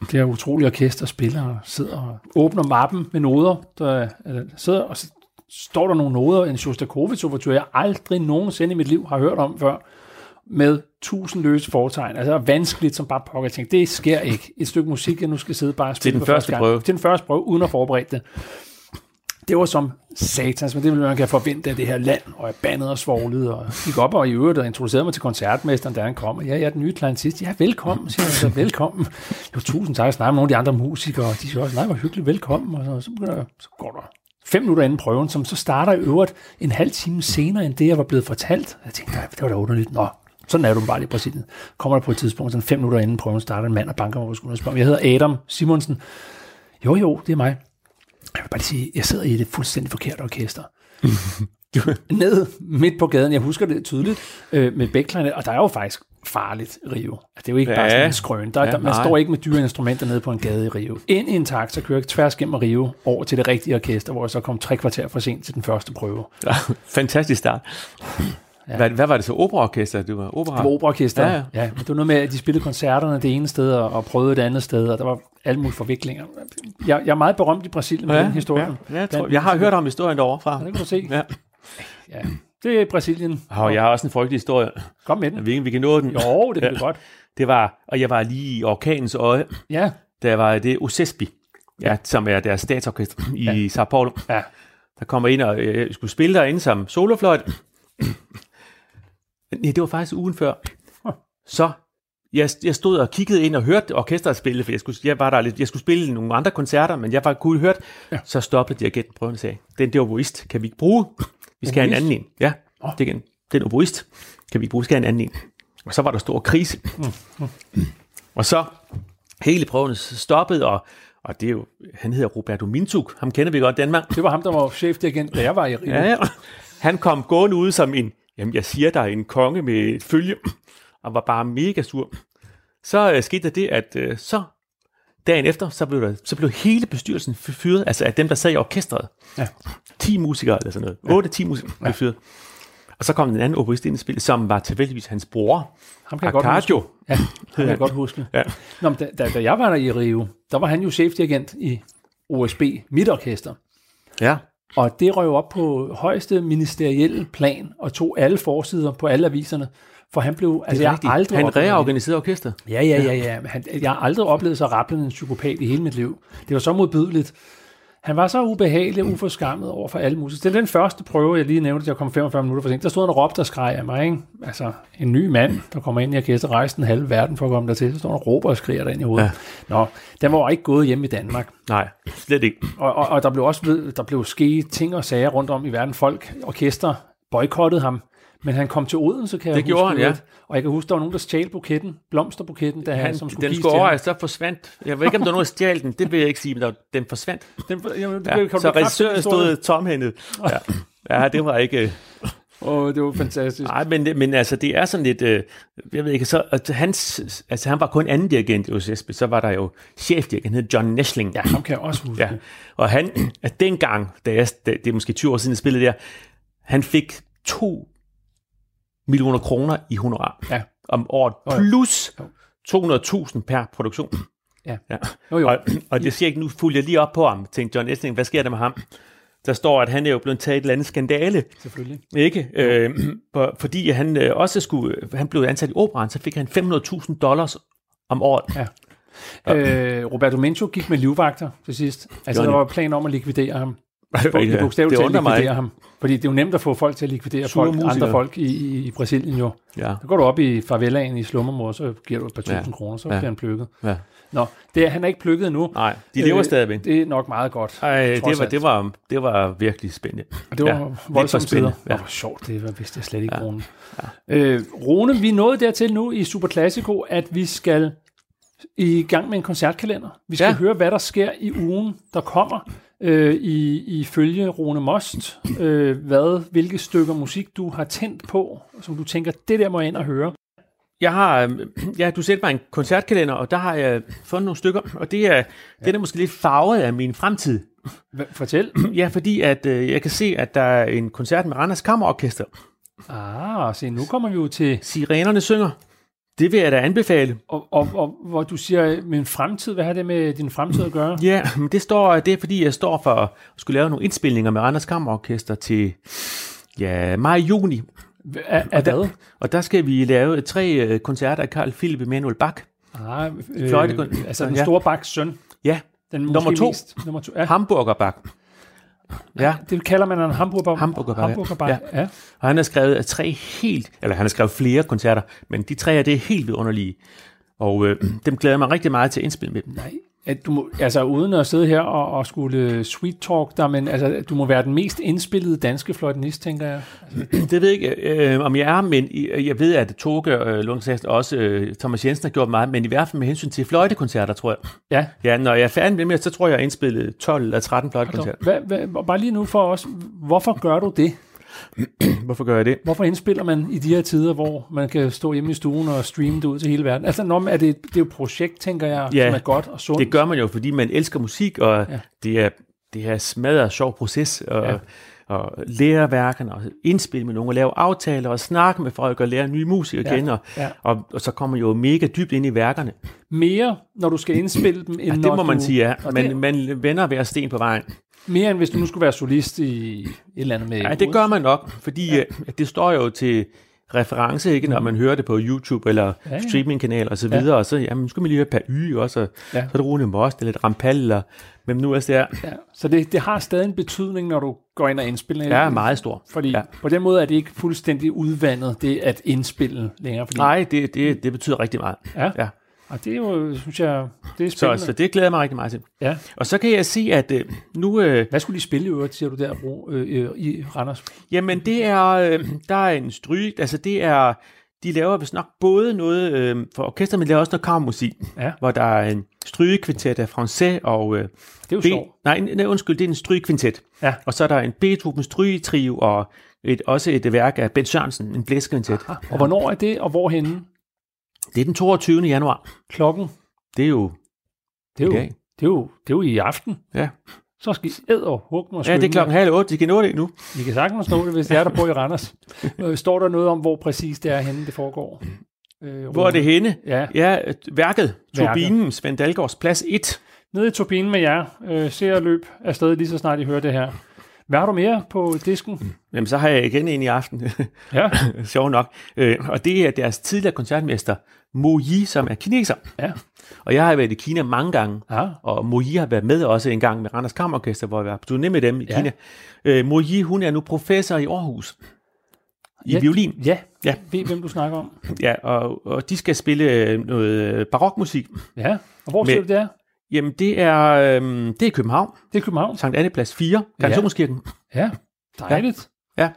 det her utrolige orkester spiller og sidder og åbner mappen med noder. Der, der sidder, og så står der nogle noder, en shostakovich overture jeg aldrig nogensinde i mit liv har hørt om før, med tusind løse foretegn. Altså vanskeligt som bare pokker. ting. det sker ikke. Et stykke musik, jeg nu skal sidde bare og spille til den første prøve. Til den første prøve, uden at forberede det det var som satans, men det ville man kan forvente af det her land, og jeg bandede og svoglede, og gik op og i øvrigt og introducerede mig til koncertmesteren, da han kom. Ja, jeg er den nye klantist. Ja, velkommen, siger han så, velkommen. Jo, tusind tak, jeg snakker med nogle af de andre musikere, og de siger også, nej, hvor hyggeligt, velkommen. Og så, så, begynder, så går der fem minutter inden prøven, som så starter i øvrigt en halv time senere, end det, jeg var blevet fortalt. Jeg tænkte, det var da underligt. Nå, sådan er du bare i Brasilien. Kommer der på et tidspunkt, sådan fem minutter inden prøven starter, en mand og banker mig på skulderen Jeg hedder Adam Simonsen. Jo, jo, det er mig. Jeg vil bare sige, jeg sidder i det fuldstændig forkerte orkester. Ned midt på gaden, jeg husker det tydeligt, øh, med bækklejnet, og der er jo faktisk farligt Rio. Altså, det er jo ikke ja. bare sådan en skrøn. Der, ja, der, man nej. står ikke med dyre instrumenter nede på en gade i Rio. Ind i en taxa, kører jeg tværs gennem Rio over til det rigtige orkester, hvor jeg så kom tre kvarter for sent til den første prøve. Ja, fantastisk start. Ja. Hvad, hvad var det så? Operaorkester? Du var opera? Det var operaorkester, ja, ja. ja. Men det var noget med, at de spillede koncerterne det ene sted, og, og prøvede det andet sted, og der var alle mulige forviklinger. Jeg, jeg er meget berømt i Brasilien med ja, den historie. Ja, jeg, tror, jeg har hørt om historien derovre fra. Ja, det kan du se. Ja. ja. Det er Brasilien. Og jeg har også en frygtelig historie. Kom med den. Vi, vi kan nå den. Jo, det kan ja. godt. Det var, og jeg var lige i orkanens øje, ja. da jeg var det Osespi, ja, som er deres statsorkester i ja. Sao Paulo. Ja. Der kommer ind og øh, skulle spille derinde som solofløjt. Nej, det var faktisk ugen før. Så jeg, jeg stod og kiggede ind og hørte orkestret spille, for jeg, skulle, jeg var der lidt, jeg skulle spille nogle andre koncerter, men jeg var kunne hørt, ja. så stoppede dirigenten prøven og sagde, den der oboist kan vi ikke bruge, vi skal have en anden en. Ja, oh. det kan, den oboist kan vi ikke bruge, vi skal have en anden en. Og så var der stor krise. Mm. Mm. Og så hele prøven stoppede, og, og det er jo, han hedder Roberto Mintuk, ham kender vi godt i Danmark. Det var ham, der var chefdirigent, da jeg var i Rio. Ja. Han kom gående ud som en, jamen jeg siger, der er en konge med et følge, og var bare mega sur. Så øh, skete der det, at øh, så dagen efter, så blev, der, så blev hele bestyrelsen fyret, altså af dem, der sad i orkestret. Ja. 10 musikere eller sådan noget. 8-10 musikere blev fyret. Og så kom den anden oboist ind i spillet, som var tilfældigvis hans bror, Ham kan jeg Arcadio. Godt huske. Ja, ham kan jeg godt huske. ja. Nå, men da, da, da, jeg var der i Rio, der var han jo chefdirigent i OSB, mit orkester. Ja. Og det røg op på højeste ministerielle plan, og tog alle forsider på alle aviserne. For han blev, altså jeg har aldrig Han reorganiserede orkester. Ja, ja, ja, ja. Han, jeg har aldrig oplevet så rappelende en psykopat i hele mit liv. Det var så modbydeligt. Han var så ubehagelig og uforskammet over for alle musikere. Det er den første prøve, jeg lige nævnte, at jeg kom 45 minutter for sent. Der stod han og råbte og skreg af mig. Ikke? Altså, en ny mand, der kommer ind i orkester, rejste den halve verden for at komme dertil. Så står han og råber og skriger der ind i hovedet. Ja. Nå, den var ikke gået hjem i Danmark. Nej, slet ikke. Og, og, og der blev også der blev sket ting og sager rundt om i verden. Folk, orkester, boykottede ham. Men han kom til Odense, kan det jeg gjorde huske. han, ja. Og jeg kan huske, der var nogen, der stjal buketten, blomsterbuketten, da han, som skulle Den skulle over, så forsvandt. Jeg ved ikke, om der var nogen, der stjal den. Det vil jeg ikke sige, men der, den forsvandt. Den, jamen, det, ja. Kan så regissøren stod tomhændet. Ja. ja, det var ikke... Og det var fantastisk. Nej, men, men altså, det er sådan lidt, øh, jeg ved ikke, så, altså, hans, altså, han var kun anden dirigent i OSSB, så var der jo chefdirigent, han hed John Neshling. Ja, ham kan jeg også huske. Ja. Og han, at dengang, da jeg, da, det er måske 20 år siden, jeg spillede der, han fik to millioner kroner i honorar ja. om året, plus 200.000 per produktion. Ja. ja. Jo, jo. Og, og det siger ikke, nu fulgte jeg lige op på ham, tænkte John Essling, hvad sker der med ham? Der står, at han er jo blevet taget et eller andet skandale. Selvfølgelig. Ikke? Øh, fordi han øh, også skulle, han blev ansat i operan, så fik han 500.000 dollars om året. Ja. Øh, Roberto Mencho gik med livvagter til sidst. Altså, der var plan om at likvidere ham. I bogstaveligt talt likvidere ham. Fordi det er jo nemt at få folk til at likvidere folk, andre folk i, i Brasilien jo. Ja. Så går du op i favelaen i slummermor, så giver du et par tusind ja. kroner, så ja. bliver han plukket. Ja. Nå, det er, han er ikke plukket endnu. Nej, de lever øh, stadigvæk. Det er nok meget godt. Ej, det var, det, var, det var virkelig spændende. Og det var ja, voldsomt spændende. Ja. Det var sjovt, det var vidste jeg slet ikke, ja. Rune. Ja. Øh, Rune, vi nået dertil nu i Super Classico, at vi skal i gang med en koncertkalender. Vi skal ja. høre, hvad der sker i ugen, der kommer øh, i, i følge Rune Most. Øh, hvad, hvilke stykker musik du har tændt på, som du tænker, det der må jeg ind og høre. Jeg har, øh, ja, du sætter mig en koncertkalender, og der har jeg fundet nogle stykker, og det er, ja. det er måske lidt farvet af min fremtid. Fortæl. Ja, fordi at øh, jeg kan se, at der er en koncert med Randers Kammerorkester. Ah, se, nu kommer vi jo til... Sirenerne synger. Det vil jeg da anbefale. Og, og, og hvor du siger, min fremtid, hvad har det med din fremtid at gøre? Ja, men det, står, det er fordi, jeg står for at skulle lave nogle indspilninger med Randers Kammerorkester til ja, maj-juni. Af, af hvad? Der, og der skal vi lave tre øh, koncerter af Carl Philip Emanuel Bach. Ah, øh, Fløjte, altså den store Bachs søn. Ja, den nummer to. Mest, nummer to. Ja. Hamburger Bach. Ja. Det kalder man en hamburger, hamburger, hamburger ja. ja. Og han har skrevet tre helt, eller han har skrevet flere koncerter, men de tre er det helt vidunderlige. Og øh, dem glæder jeg mig rigtig meget til at indspille med dem. Nej, at du må, altså uden at sidde her og, og skulle sweet talk der, men altså, du må være den mest indspillede danske fløjtenist, tænker jeg. Altså. Det ved jeg ikke, øh, om jeg er, men jeg ved, at Toge øh, Lundqvist også øh, Thomas Jensen har gjort meget, men i hvert fald med hensyn til fløjtekoncerter, tror jeg. Ja. Ja, når jeg er færdig med det, så tror jeg, jeg har indspillet 12 eller 13 fløjtekoncerter. Hvad, hvad, bare lige nu for os, hvorfor gør du det? Hvorfor gør jeg det? Hvorfor indspiller man i de her tider, hvor man kan stå hjemme i stuen og streame det ud til hele verden? Altså, når er det, det er jo et projekt, tænker jeg, ja, som er godt og sundt. det gør man jo, fordi man elsker musik, og ja. det er det er smadret sjov proces, og, ja. og lære værkerne, og indspille med nogen, og lave aftaler, og snakke med folk, og lære nye musikere ja. kende, og, ja. og, og så kommer man jo mega dybt ind i værkerne. Mere, når du skal indspille dem, end ja, det må man du... sige, ja. Man, det... man vender hver sten på vejen. Mere end hvis du nu skulle være solist i et eller andet med... Ja, det gør man nok, fordi ja. Øh, det står jo til reference, ikke, når man hører det på YouTube eller ja, ja. streamingkanal og så videre, ja. og så jamen, skal man lige høre per y også, og ja. så er det Rune Most eller Rampal, eller hvem nu er det er. Ja. Så det, det har stadig en betydning, når du går ind og indspiller. Ja, meget stor. Fordi ja. på den måde er det ikke fuldstændig udvandet, det at indspille længere. Fordi... Nej, det, det, det betyder rigtig meget. Ja. ja. Og det er jo, synes jeg, det er spændende. Så, så det glæder jeg mig rigtig meget til. Ja. Og så kan jeg sige, at øh, nu... Øh, Hvad skulle de spille i øvrigt, siger du der, øh, øh, i Randers? Jamen, det er, øh, der er en stryg, altså det er, de laver vist nok både noget øh, for orkester, men de laver også noget kammermusik, ja. hvor der er en strygekvintet af Francais og... Øh, det er jo B- nej, nej, undskyld, det er en strygekvintet. Ja. Og så er der en Beethoven strygetrio og et, også et værk af Ben Sørensen, en blæskvintet. Og hvornår er det, og hvorhenne? Det er den 22. januar. Klokken? Det er jo det er jo, det er jo, det er jo i aften. Ja. Så skal I æd og hugge mig. Ja, det er klokken halv otte. De kan nå det nu. I kan sagtens nå det, hvis det er der på i Randers. Øh, står der noget om, hvor præcis det er henne, det foregår? Øh, hvor er det henne? Ja. ja værket. Turbinen, Svend Dalgaards plads 1. Nede i turbinen med jer. Øh, ser og løb afsted lige så snart I hører det her. Hvad har du mere på disken? Jamen, så har jeg igen en i aften. Ja. Sjov nok. Øh, og det er deres tidligere koncertmester, Mo Yi, som er kineser. Ja. Og jeg har været i Kina mange gange, ja. og Mo Yi har været med også en gang med Randers Kammerorkester, hvor jeg var på med dem i ja. Kina. Øh, Mo Yi, hun er nu professor i Aarhus. I ja, violin. Ja, ja. ved hvem du snakker om. Ja, og, og de skal spille noget barokmusik. Ja, og hvor siger du det er? Jamen, det er, øhm, det er København. Det er København. Sankt Anne Plads 4, Garnisonskirken. Ja. ja, dejligt. Ja. ja.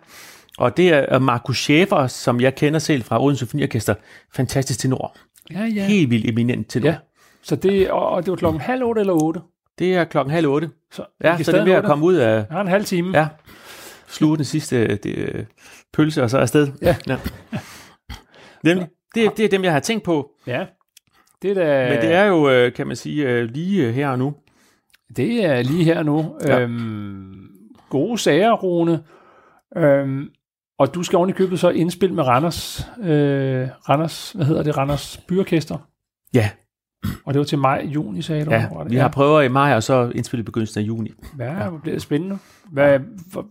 Og det er Markus Schäfer, som jeg kender selv fra Odense Symfoniorkester. Fantastisk tenor. Ja, ja. Helt vildt eminent tenor. Ja. Så det, og det var klokken halv otte eller otte? Det er klokken halv otte. Så, ja, så det er ved at komme ud af... Jeg har en halv time. Ja. Sluge den sidste det, pølse, og så afsted. Ja. ja. Nemlig. Det, det er dem, jeg har tænkt på. Ja. Det er da... Men det er jo, øh, kan man sige, øh, lige her og nu. Det er lige her og nu. Ja. Øhm, gode sager, Rune. Øhm, og du skal oven i købet så indspille med Randers, øh, Randers, hvad hedder det, Randers Byorkester? Ja. Og det var til maj, juni, sagde du? Ja, vi har prøver i maj, og så indspille begyndelsen af juni. Ja, ja. det bliver spændende. Hvad, hvor,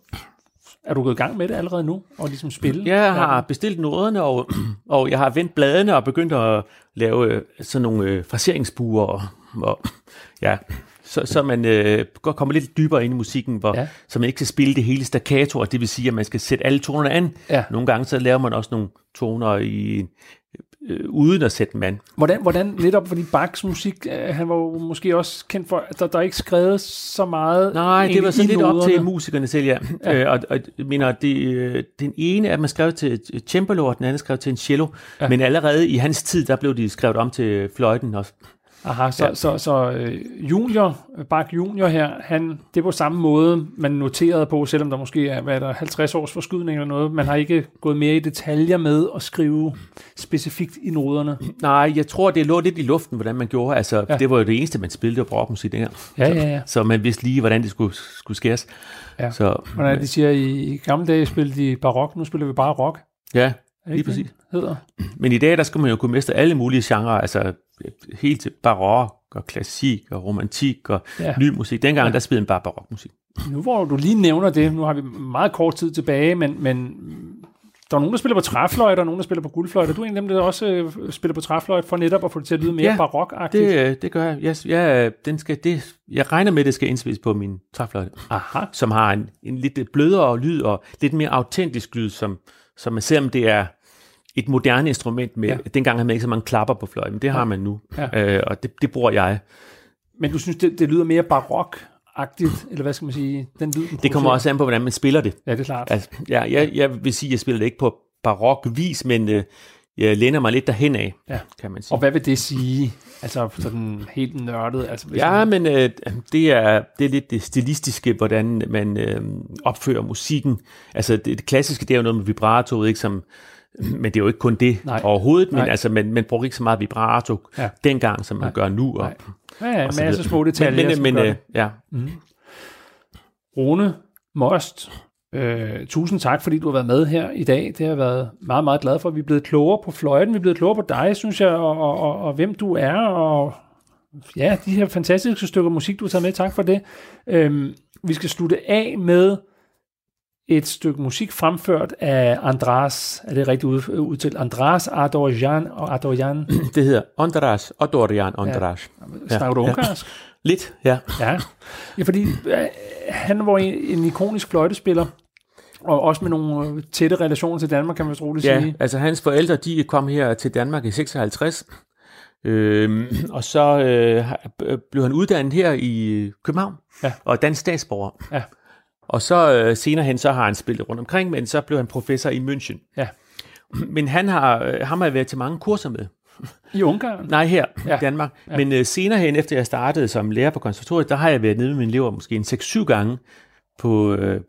er du gået i gang med det allerede nu, og ligesom spille? Jeg har bestilt noderne, og, og jeg har vendt bladene og begyndt at lave øh, sådan nogle øh, fraseringsbuer og Og, ja, så, så man øh, kommer lidt dybere ind i musikken, hvor, ja. så man ikke skal spille det hele staccato, og det vil sige, at man skal sætte alle tonerne an. Ja. Nogle gange så laver man også nogle toner i øh, uden at sætte mand. Hvordan, hvordan netop fordi Bachs musik, øh, han var jo måske også kendt for, at der, der er ikke skrevet så meget Nej, det var så lidt noderne. op til musikerne selv, ja. ja. Øh, og, og mener, det, øh, den ene af man skrev til cembalo, og den anden skrev til en cello, ja. men allerede i hans tid, der blev de skrevet om til fløjten også. Aha, så, ja. så, så, så uh, junior, Bach Junior her, han, det er på samme måde, man noterede på, selvom der måske er, hvad er der, 50 års forskydning eller noget, man har ikke gået mere i detaljer med at skrive specifikt i noderne. Nej, jeg tror, det lå lidt i luften, hvordan man gjorde. Altså, ja. det var jo det eneste, man spillede på rockmusik dengang. Ja, ja, ja. Så, så man vidste lige, hvordan det skulle, skulle skæres. Ja. Så, hvordan de siger, i, i gamle dage spillede de barok, nu spiller vi bare rock. Ja, lige præcis. Hedder. Men i dag, der skal man jo kunne mestre alle mulige genrer, altså helt til barok og klassik og romantik og ja. ny musik. Dengang, ja. der spillede man bare barokmusik. Nu hvor du lige nævner det, nu har vi meget kort tid tilbage, men, men der er nogen, der spiller på træfløjt, og nogen, der spiller på guldfløjt. Er du en af dem, der også øh, spiller på træfløjt, for netop at få det til at lyde mere ja, barokagtigt? det, øh, det gør jeg. Jeg, jeg, den skal, det, jeg regner med, at det skal indspilles på min træfløjt, Aha. som har en, en lidt blødere lyd og lidt mere autentisk lyd, som, som man ser, om det er et moderne instrument med. Ja. Dengang havde man ikke så mange klapper på fløjten, men det har man nu, ja. øh, og det, det bruger jeg. Men du synes, det, det lyder mere barok agtigt, eller hvad skal man sige, den lyd, Det kommer også an på, hvordan man spiller det. Ja, det er klart. Altså, ja, jeg, jeg vil sige, at jeg spiller det ikke på barok vis, men øh, jeg læner mig lidt derhen af, ja. kan man sige. Og hvad vil det sige? Altså sådan helt nørdet? Altså, ja, man... men øh, det, er, det er lidt det stilistiske, hvordan man øh, opfører musikken. Altså det, det klassiske, det er jo noget med vibrato, ikke som men det er jo ikke kun det Nej. overhovedet, men Nej. altså, man, man bruger ikke så meget vibrato ja. dengang, som man Nej. gør nu. Og, ja, ja, og masser små detaljer, men, men, men, øh, ja. Mm. Rune Most, øh, tusind tak, fordi du har været med her i dag. Det har været meget, meget glad for. Vi er blevet klogere på fløjten, vi er blevet klogere på dig, synes jeg, og, og, og, og hvem du er, og ja, de her fantastiske stykker musik, du har taget med. Tak for det. Øhm, vi skal slutte af med et stykke musik fremført af Andras, er det rigtigt udtalt? Andras Adorjan og Adorjan? Det hedder Andras, Adorjan Andras. Ja. Snakker du ungarsk? Ja. Lidt, ja. ja. Ja, fordi øh, han var en, en ikonisk fløjtespiller, og også med nogle øh, tætte relationer til Danmark, kan man roligt ja, sige. altså hans forældre, de kom her til Danmark i 56, øhm, og så øh, blev han uddannet her i København, ja. og dansk statsborger. Ja. Og så øh, senere hen, så har han spillet rundt omkring, men så blev han professor i München. Ja. Men han har, øh, ham har jeg været til mange kurser med. I Ungarn? Nej, her ja. i Danmark. Ja. Men øh, senere hen, efter jeg startede som lærer på konservatoriet, der har jeg været nede med mine elever måske en 6-7 gange på, øh,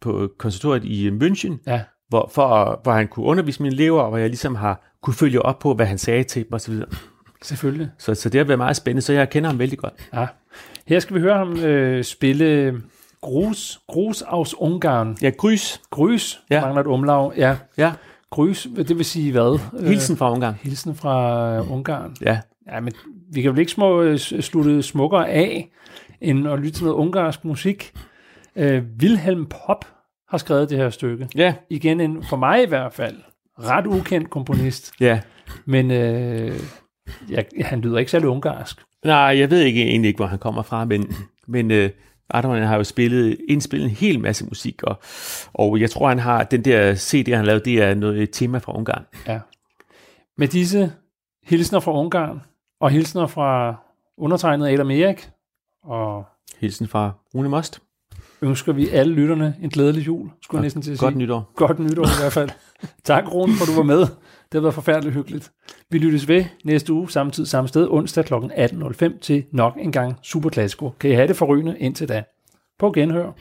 på konservatoriet i München, ja. hvor, for, hvor han kunne undervise mine elever, og hvor jeg ligesom har kunne følge op på, hvad han sagde til dem osv. Selvfølgelig. Så, så det har været meget spændende, så jeg kender ham vældig godt. Ja. Her skal vi høre ham øh, spille Grus, Grus aus Ungarn. Ja, Grys. Grys, ja. mangler et umlag. Ja. ja. Grys, det vil sige hvad? Hilsen fra Ungarn. Hilsen fra Ungarn. Ja. Ja, men vi kan vel ikke små, øh, slutte smukkere af, end at lytte til noget ungarsk musik. Uh, Wilhelm Pop har skrevet det her stykke. Ja. Igen en, for mig i hvert fald, ret ukendt komponist. Ja. Men uh, ja, han lyder ikke særlig ungarsk. Nej, jeg ved ikke egentlig ikke, hvor han kommer fra, men, men uh, Artermann har jo spillet, indspillet en hel masse musik, og, og jeg tror, han har den der CD, han har lavet, det er noget et tema fra Ungarn. Ja. Med disse hilsner fra Ungarn, og hilsner fra undertegnet Adam Erik, og hilsen fra Rune Most, ønsker vi alle lytterne en glædelig jul, skulle jeg næsten til at sige. Godt nytår. Godt nytår i hvert fald. tak, Rune, for du var med. Det har været forfærdeligt hyggeligt. Vi lyttes ved næste uge, samtidig samme sted, onsdag kl. 18.05 til nok en gang Super Classico. Kan I have det forrygende indtil da? På genhør.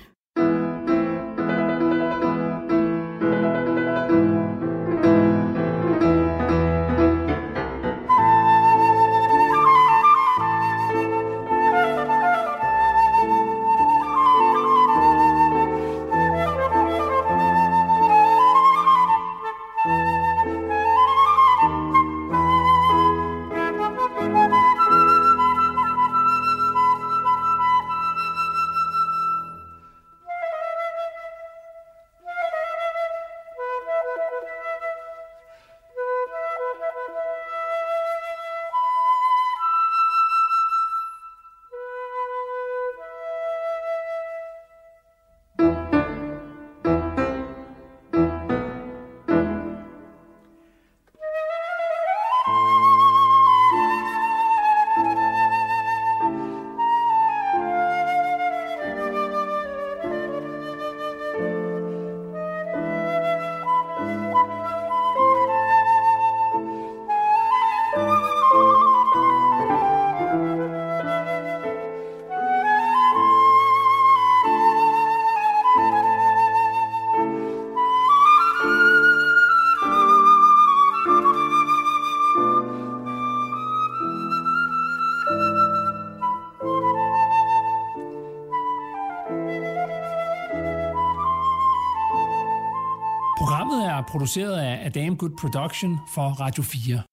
Produceret af Damn Good Production for Radio 4.